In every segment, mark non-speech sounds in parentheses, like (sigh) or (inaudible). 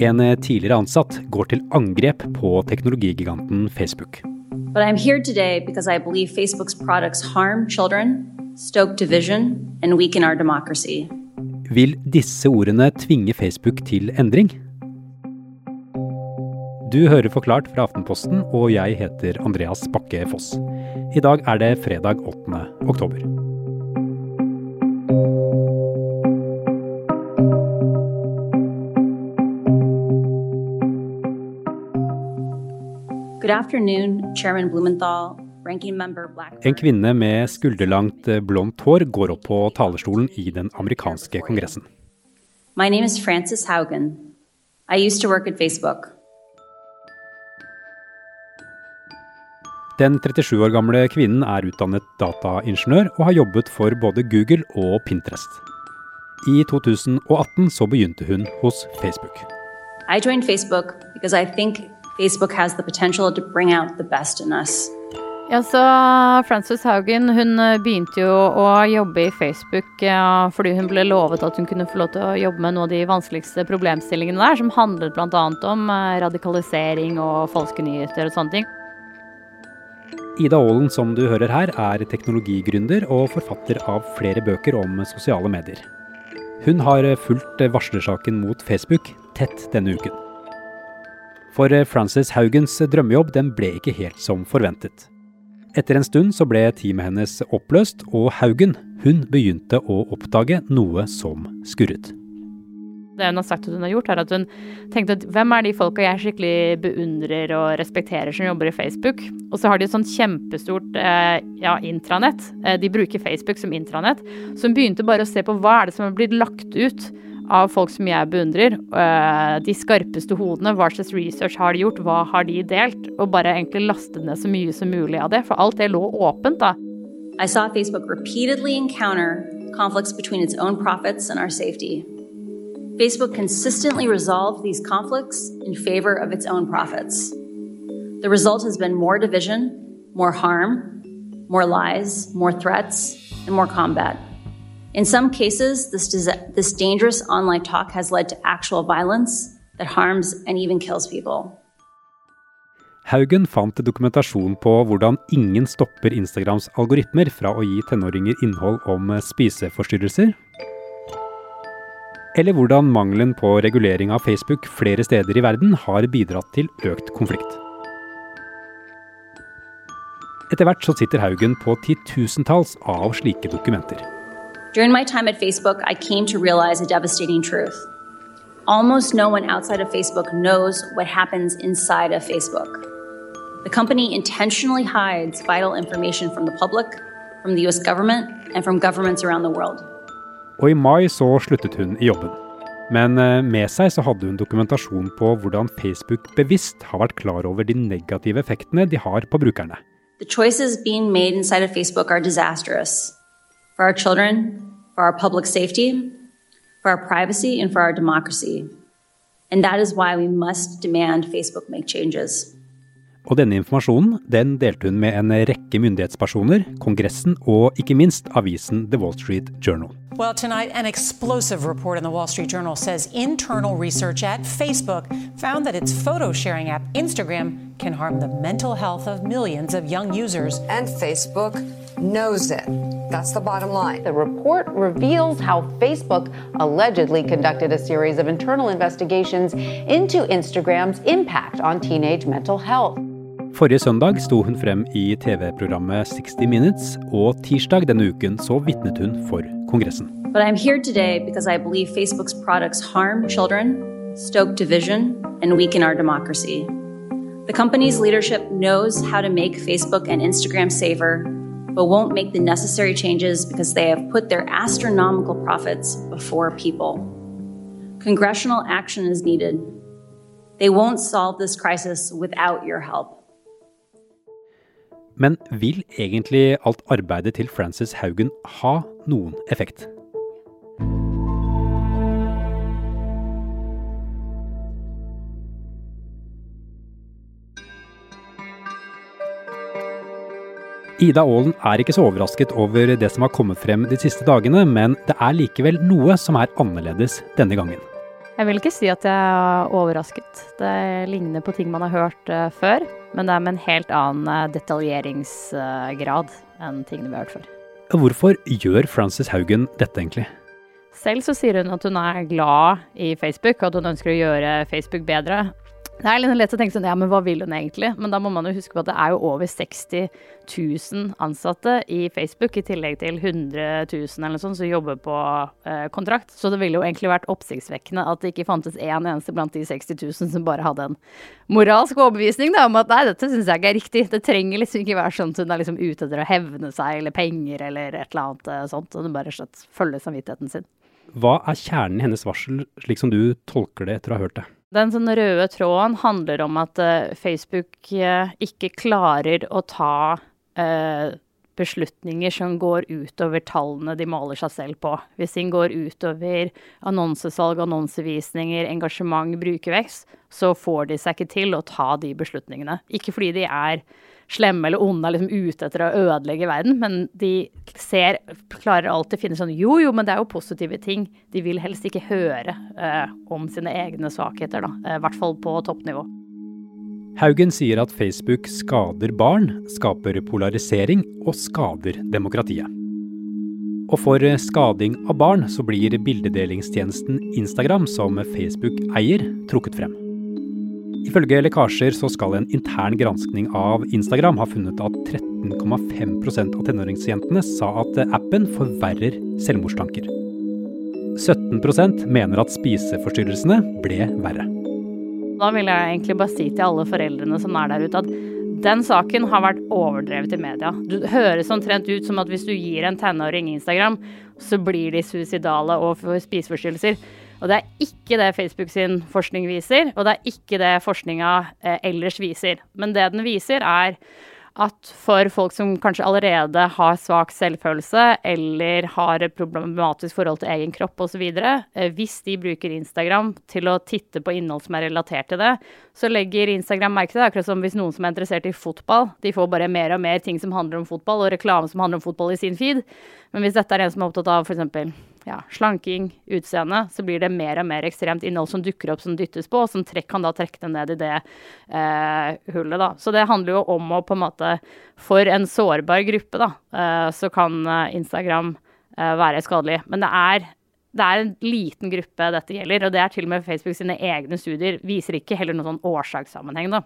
En tidligere ansatt går til angrep på teknologigiganten Facebook. But I'm here today because I believe Facebook's products harm children, stoke division, and weaken our democracy. Vil disse ordene tvinge Facebook til endring? Du hører Forklart fra Aftenposten, og jeg heter Andreas Bakke Foss. I dag er det fredag 8. oktober. En kvinne med skulderlangt eh, blondt hår går opp på talerstolen i den amerikanske kongressen. My name is Frances Haugen. I used to work at Facebook. Den 37 år gamle kvinnen er utdannet dataingeniør og har jobbet for både Google og Pinterest. I 2018 så begynte hun hos Facebook. I joined Facebook because I think Facebook has the potential to bring out the best in us. Ja, så Frances Haugen hun eh, begynte jo å jobbe i Facebook ja, fordi hun ble lovet at hun kunne få lov til å jobbe med noen av de vanskeligste problemstillingene der, som handlet bl.a. om eh, radikalisering og falske nyheter og sånne ting. Ida Aalen, som du hører her, er teknologigründer og forfatter av flere bøker om sosiale medier. Hun har fulgt varslersaken mot Facebook tett denne uken. For Frances Haugens drømmejobb den ble ikke helt som forventet. Etter en stund så ble teamet hennes oppløst, og Haugen hun begynte å oppdage noe som skurret. Det hun har sagt at hun har gjort, er at hun tenkte at hvem er de folka jeg skikkelig beundrer og respekterer som jobber i Facebook? Og så har de et sånt kjempestort eh, ja, intranett. Eh, de bruker Facebook som intranett. Så hun begynte bare å se på hva er det som har blitt lagt ut av folk som jeg beundrer. Eh, de skarpeste hodene. Hva slags research har de gjort? Hva har de delt? Og bare egentlig laste ned så mye som mulig av det. For alt det lå åpent, da. I saw Facebook repeatedly encounter conflicts between its own profits and our safety. Facebook consistently resolved these conflicts in favor of its own profits. The result has been more division, more harm, more lies, more threats, and more combat. In some cases, this, this dangerous online talk has led to actual violence that harms and even kills people. Haugen fant dokumentasjon på hvordan ingen stopper Instagrams algoritmer fra å gi tenåringer innhold om spiseforstyrrelser, eller hvordan mangelen på regulering av Facebook flere steder i verden har bidratt til økt konflikt. Etter hvert så sitter Haugen på titusentalls av slike dokumenter. During my time at Facebook, I came to realize a devastating truth. Almost no one outside of Facebook knows what happens inside of Facebook. The company intentionally hides vital information from the public, from the US government, and from governments around the world. Og i mai så sluttet hun i jobben. Men eh, med seg så hadde hun dokumentasjon på hvordan Facebook bevisst har vært klar over de negative effektene de har på brukerne. The choices being made inside of Facebook are disastrous for our children, for our public safety, for our privacy, and for our democracy. And that is why we must demand Facebook make changes. Og denne informasjonen den delte hun med en rekke myndighetspersoner, Kongressen og ikke minst avisen The Wall Street Journal. Well, tonight, an explosive report in the Wall Street Journal says internal research at Facebook found that its photo sharing app, Instagram, can harm the mental health of millions of young users. And Facebook knows it. That's the bottom line. The report reveals how Facebook allegedly conducted a series of internal investigations into Instagram's impact on teenage mental health. Forrige søndag sto hun frem i TV-programmet 60 Minutes, og tirsdag denne uken så vitnet hun for Kongressen. But I'm here today because I believe Facebook's products harm children, stoke division, and weaken our democracy. The company's leadership knows how to make Facebook and Instagram safer, but won't make the necessary changes because they have put their astronomical profits before people. Congressional action is needed. They won't solve this crisis without your help. Men vil egentlig alt arbeidet til Frances Haugen ha noen effekt? Ida Aalen er ikke så overrasket over det som har kommet frem de siste dagene, men det er likevel noe som er annerledes denne gangen. Jeg vil ikke si at jeg er overrasket. Det ligner på ting man har hørt uh, før, men det er med en helt annen uh, detaljeringsgrad uh, enn tingene vi har hørt før. Hvorfor gjør Frances Haugen dette egentlig? Selv så sier hun at hun er glad i Facebook, og at hun ønsker å gjøre Facebook bedre. Det er litt lett å tenke sånn, ja, men hva vil hun egentlig? Men da må man jo huske på at det er jo over 60 000 ansatte i Facebook, i tillegg til 100 000 eller noe sånt som jobber på eh, kontrakt. Så det ville jo egentlig vært oppsiktsvekkende at det ikke fantes én eneste blant de 60 000 som bare hadde en moralsk overbevisning da, om at nei, dette syns jeg ikke er riktig. Det trenger liksom ikke være sånn at hun er liksom ute etter å hevne seg eller penger eller et eller annet eh, sånt. Hun bare slett følger samvittigheten sin. Hva er kjernen i hennes varsel, slik som du tolker det etter å ha hørt det? Den sånn røde tråden handler om at uh, Facebook uh, ikke klarer å ta uh, beslutninger som går utover tallene de måler seg selv på. Hvis de går utover annonsesalg, annonsevisninger, engasjement, brukervekst, så får de seg ikke til å ta de beslutningene. Ikke fordi de er slemme eller onde er liksom ute etter å ødelegge verden, men de ser, klarer alltid å finne sånn Jo, jo, men det er jo positive ting. De vil helst ikke høre eh, om sine egne svakheter, da. Eh, I hvert fall på toppnivå. Haugen sier at Facebook skader barn, skaper polarisering og skader demokratiet. Og for skading av barn så blir bildedelingstjenesten Instagram, som Facebook eier, trukket frem. Ifølge lekkasjer så skal en intern granskning av Instagram ha funnet at 13,5% av tenåringsjentene sa at appen forverrer selvmordstanker. 17% mener at spiseforstyrrelsene ble verre. Da vil jeg egentlig bare si til alle foreldrene som er der ute, at den saken har vært overdrevet i media. Det høres omtrent ut som at hvis du gir en tenåring Instagram, så blir de suicidale og får spiseforstyrrelser. Og det er ikke det Facebook sin forskning viser, og det er ikke det forskninga eh, ellers viser. Men det den viser, er at for folk som kanskje allerede har svak selvfølelse eller har et problematisk forhold til egen kropp osv., eh, hvis de bruker Instagram til å titte på innhold som er relatert til det, så legger Instagram merke til det. Akkurat som hvis noen som er interessert i fotball, de får bare mer og mer ting som handler om fotball, og reklame som handler om fotball i sin feed. Men hvis dette er en som er opptatt av f.eks. Ja, slanking, utseende, så blir det mer og mer ekstremt innhold som dukker opp som dyttes på, og som trekk, kan da trekke det ned i det eh, hullet. da. Så det handler jo om å på en måte For en sårbar gruppe, da, eh, så kan eh, Instagram eh, være skadelig. Men det er det er en liten gruppe dette gjelder, og det er til og med Facebook sine egne studier. Viser ikke heller noen sånn årsakssammenheng, da.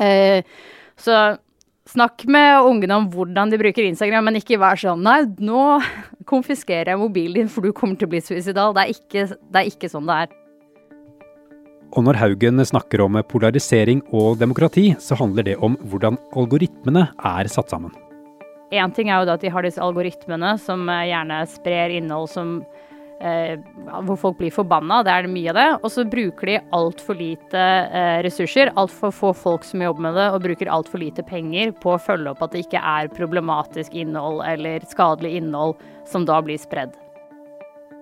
Eh, så Snakk med ungene om hvordan de bruker Instagram, men ikke vær sånn Nei, nå (laughs) konfiskerer jeg mobilen din, for du kommer til å bli suicidal. Det er ikke, det er ikke sånn det er. Og når Haugen snakker om polarisering og demokrati, så handler det om hvordan algoritmene er satt sammen. Én ting er jo at de har disse algoritmene som gjerne sprer innhold som eh, hvor folk blir forbanna, det er mye av det. Og så bruker de altfor lite eh, ressurser, altfor få folk som jobber med det, og bruker altfor lite penger på å følge opp at det ikke er problematisk innhold eller skadelig innhold som da blir spredd.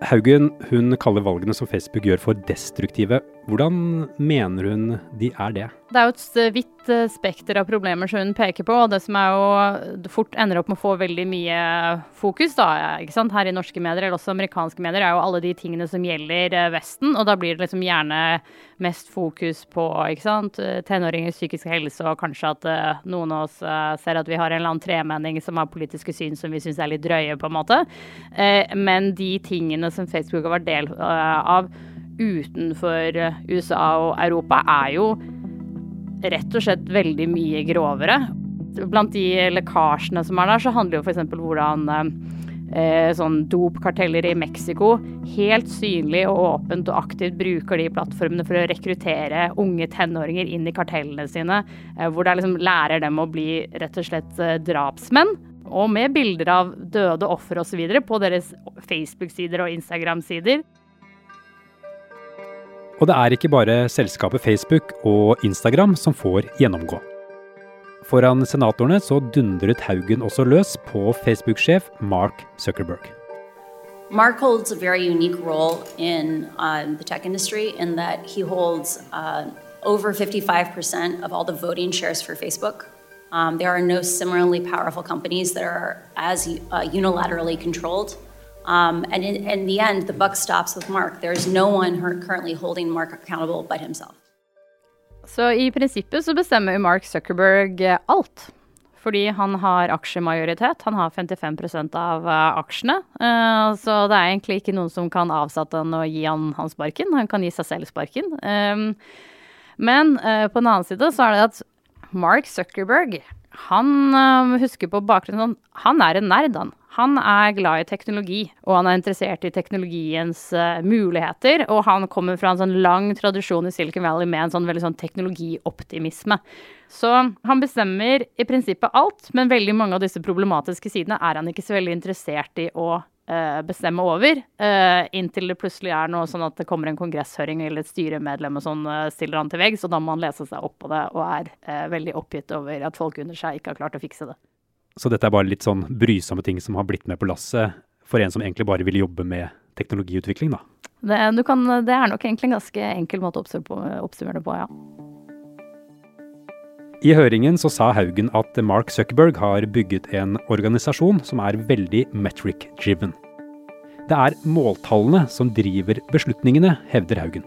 Haugen hun kaller valgene som Facebook gjør for destruktive. Hvordan mener hun de er det? Det er jo et vidt eh, spekter av problemer som hun peker på. og Det som er jo fort ender opp med å få veldig mye fokus da, ikke sant? her i norske medier, eller også amerikanske medier, er jo alle de tingene som gjelder eh, Vesten. Og da blir det liksom gjerne mest fokus på ikke sant? tenåringers psykiske helse, og kanskje at noen av oss ser at vi har en eller annen tremenning som har politiske syn som vi syns er litt drøye, på en måte. Men de tingene som Facebook har vært del av utenfor USA og Europa, er jo rett og slett veldig mye grovere. Blant de lekkasjene som er der, så handler jo f.eks. hvordan eh, sånn dopkarteller i Mexico helt synlig og åpent og aktivt bruker de plattformene for å rekruttere unge tenåringer inn i kartellene sine, eh, hvor det liksom lærer dem å bli rett og slett eh, drapsmenn. Og med bilder av døde ofre osv. på deres Facebook-sider og Instagram-sider. Og det er ikke bare selskapet Facebook og Instagram som får gjennomgå. Foran senatorene så dundret Haugen også løs på Facebook-sjef Mark Zuckerberg. Mark holds a very unique role in uh, the tech industry in that he holds uh, over 55% of all the for Facebook. Um, there are no similarly powerful companies that are as uh, unilaterally controlled Um, and in, in, the end, the buck stops with Mark. There is no one currently holding Mark accountable but himself. Så i prinsippet så bestemmer Mark Zuckerberg alt. Fordi han har aksjemajoritet. Han har 55 av uh, aksjene. Uh, så det er egentlig ikke noen som kan avsette han og gi han, han sparken. Han kan gi seg selv sparken. Um, men på den annen side så er det at Mark Zuckerberg han husker på bakgrunnen sånn Han er en nerd, han. Han er glad i teknologi, og han er interessert i teknologiens uh, muligheter. Og han kommer fra en sånn lang tradisjon i Silicon Valley med en sånn veldig sånn teknologioptimisme. Så han bestemmer i prinsippet alt, men veldig mange av disse problematiske sidene er han ikke så veldig interessert i å uh, bestemme over. Uh, inntil det plutselig er noe sånn at det kommer en kongresshøring eller et styremedlem og sånn stiller han til veggs, og da må han lese seg opp på det og er veldig oppgitt over at folk under seg ikke har klart å fikse det. Så dette er bare litt sånn brysomme ting som har blitt med på lasset for en som egentlig bare vil jobbe med teknologiutvikling, da. Det, kan, det er nok egentlig en ganske enkel måte å oppsummere det på, ja. I høringen så sa Haugen at Mark Zuckerberg har bygget en organisasjon som er veldig metric-driven. Det er måltallene som driver beslutningene, hevder Haugen.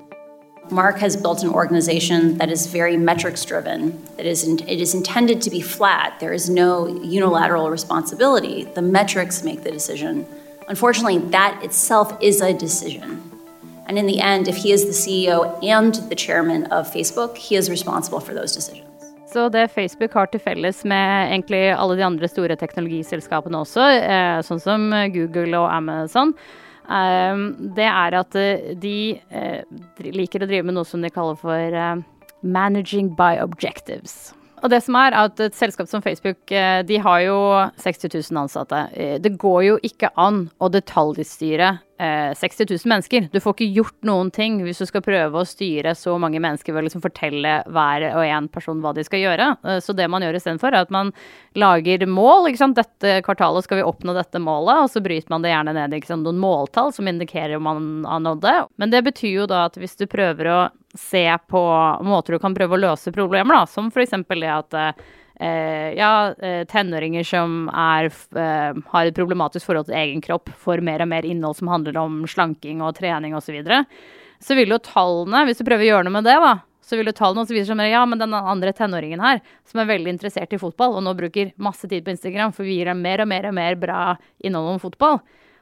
Mark has built an organization that is very metrics driven. That is, it is intended to be flat. There is no unilateral responsibility. The metrics make the decision. Unfortunately, that itself is a decision. And in the end, if he is the CEO and the chairman of Facebook, he is responsible for those decisions. Så det Facebook har til felles med egentlig alle de andre store teknologiselskapene også, eh, sånn som Google og Amazon, det er at eh, de eh, liker å drive med noe som de kaller for eh, managing by objectives. Og det som er at Et selskap som Facebook de har jo 60 000 ansatte. Det går jo ikke an å detaljstyre 60 000 mennesker. Du får ikke gjort noen ting hvis du skal prøve å styre så mange mennesker ved å liksom fortelle hver og en person hva de skal gjøre. Så det man gjør istedenfor, er at man lager mål. ikke sant? Dette kvartalet skal vi oppnå dette målet, og så bryter man det gjerne ned i noen måltall som indikerer om man har nådd det. Men det betyr jo da at hvis du prøver å se på måter du kan prøve å løse problemer, da, som f.eks. det at eh, ja, eh, tenåringer som er, eh, har et problematisk forhold til egen kropp, får mer og mer innhold som handler om slanking og trening osv., så, videre, så vil jo tallene, hvis du prøver å gjøre noe med det, da, så vil jo tallene også vise seg mer ja, men den andre tenåringen her, som er veldig interessert i fotball, og nå bruker masse tid på Instagram, for vi gir dem mer og mer og mer bra innhold om fotball,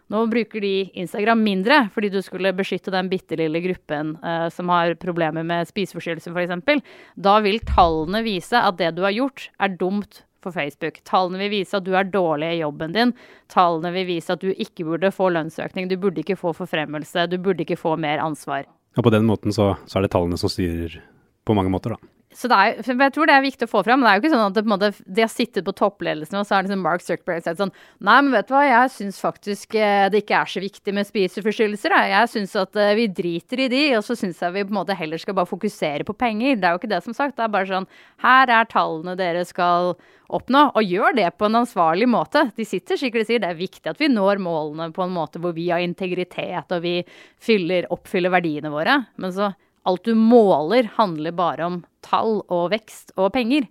nå bruker de Instagram mindre fordi du skulle beskytte den bitte lille gruppen uh, som har problemer med spiseforstyrrelser f.eks. Da vil tallene vise at det du har gjort, er dumt for Facebook. Tallene vil vise at du er dårlig i jobben din. Tallene vil vise at du ikke burde få lønnsøkning, du burde ikke få forfremmelse, du burde ikke få mer ansvar. Og på den måten så, så er det tallene som styrer på mange måter, da. Så er, jeg tror det er viktig å få fram. Men det er jo ikke sånn at det, måte, de har sittet på toppledelsen, og så har liksom Mark Zuckerberg sagt sånn Nei, men vet du hva, jeg syns faktisk eh, det ikke er så viktig med spiseforstyrrelser. Jeg syns at uh, vi driter i de, og så syns jeg vi på en måte heller skal bare fokusere på penger. Det er jo ikke det som sagt. Det er bare sånn Her er tallene dere skal oppnå, og gjør det på en ansvarlig måte. De sitter sikkert og sier det er viktig at vi når målene på en måte hvor vi har integritet og vi fyller, oppfyller verdiene våre. Men så alt du måler, handler bare om tall og vekst og penger.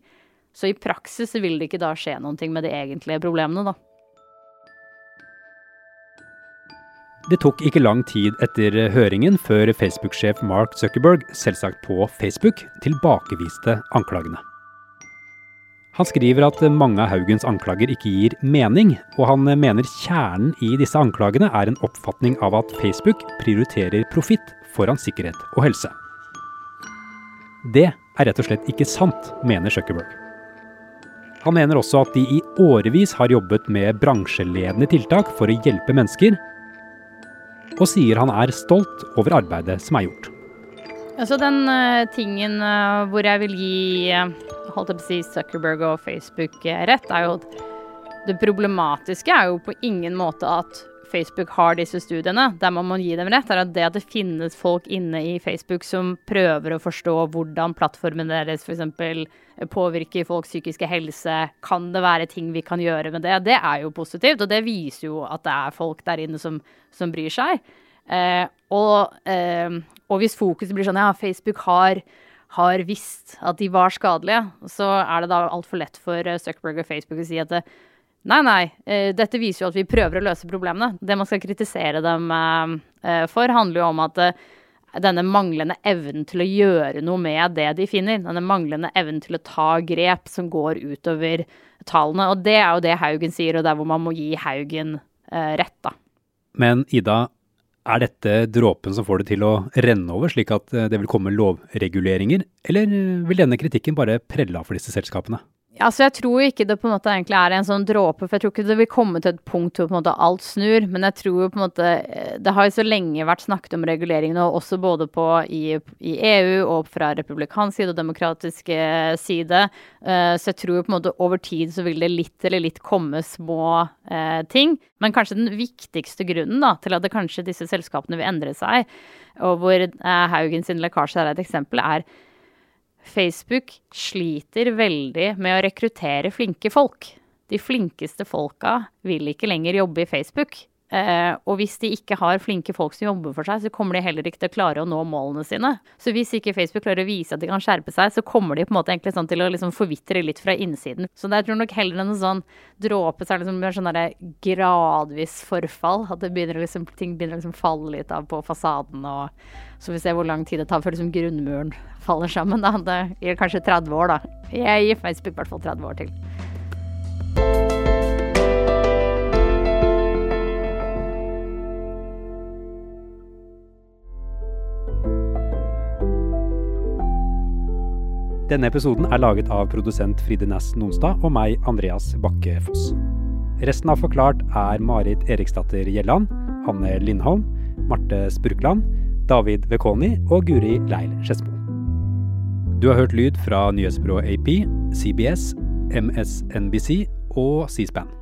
Så i praksis vil det ikke da skje noe med de egentlige problemene, da. Det tok ikke lang tid etter høringen før Facebook-sjef Mark Zuckerberg, selvsagt på Facebook, tilbakeviste anklagene. Han skriver at mange av Haugens anklager ikke gir mening, og han mener kjernen i disse anklagene er en oppfatning av at Facebook prioriterer profitt foran sikkerhet og helse. Det er rett og slett ikke sant, mener Zuckerberg. Han mener også at de i årevis har jobbet med bransjeledende tiltak for å hjelpe mennesker, og sier han er stolt over arbeidet som er gjort. Altså Den uh, tingen uh, hvor jeg vil gi uh, si Zuckerberg og Facebook rett, er jo at det problematiske er jo på ingen måte at Facebook har disse studiene, der man må gi dem rett, er at det at det finnes folk inne i Facebook som prøver å forstå hvordan plattformen deres f.eks. påvirker folks psykiske helse, kan det være ting vi kan gjøre med det? Det er jo positivt, og det viser jo at det er folk der inne som, som bryr seg. Eh, og, eh, og, hvis fokuset blir sånn ja, Facebook har har visst at de var skadelige, så er det da altfor lett for Zuckerberg og Facebook å si at det, Nei, nei. Eh, dette viser jo at vi prøver å løse problemene. Det man skal kritisere dem eh, eh, for, handler jo om at denne manglende evnen til å gjøre noe med det de finner. Denne manglende evnen til å ta grep som går utover tallene. Og det er jo det Haugen sier, og det er hvor man må gi Haugen rett, da. Men Ida, er dette dråpen som får det til å renne over, slik at det vil komme lovreguleringer, eller vil denne kritikken bare prelle av for disse selskapene? Altså, jeg tror ikke det på en måte egentlig er en sånn dråpe, for jeg tror ikke det vil komme til et punkt hvor på en måte alt snur. Men jeg tror jo på en måte eh, Det har jo så lenge vært snakket om regulering nå, også både på i, i EU og fra republikansk side og demokratisk side. Uh, så jeg tror jo på en måte over tid så vil det litt eller litt komme små ting. Men kanskje den viktigste grunnen da, til at det kanskje disse selskapene vil endre seg, og hvor Haugen sin lekkasje er et eksempel, er Facebook sliter veldig med å rekruttere flinke folk. De flinkeste folka vil ikke lenger jobbe i Facebook. Eh, og hvis de ikke har flinke folk som jobber for seg, så kommer de heller ikke til å klare å nå målene sine. Så hvis ikke Facebook klarer å vise at de kan skjerpe seg, så kommer de på en måte egentlig sånn til å liksom forvitre litt fra innsiden. Så det er tror nok heller en sånn dråpe, så er liksom mer sånn gradvis forfall. At begynner liksom, ting begynner å liksom falle litt av på fasaden. og Så vi ser hvor lang tid det tar før liksom grunnmuren faller sammen. Da. Det gir kanskje 30 år, da. Jeg gir Facebook i hvert fall 30 år til. Denne episoden er laget av produsent Fride Næss Nonstad og meg, Andreas Bakke Foss. Resten av Forklart er Marit Eriksdatter Gjelland, Hanne Lindholm, Marte Spurkland, David Vekoni og Guri Leil Skedsmo. Du har hørt lyd fra nyhetsbyrået AP, CBS, MSNBC og C-SPAN.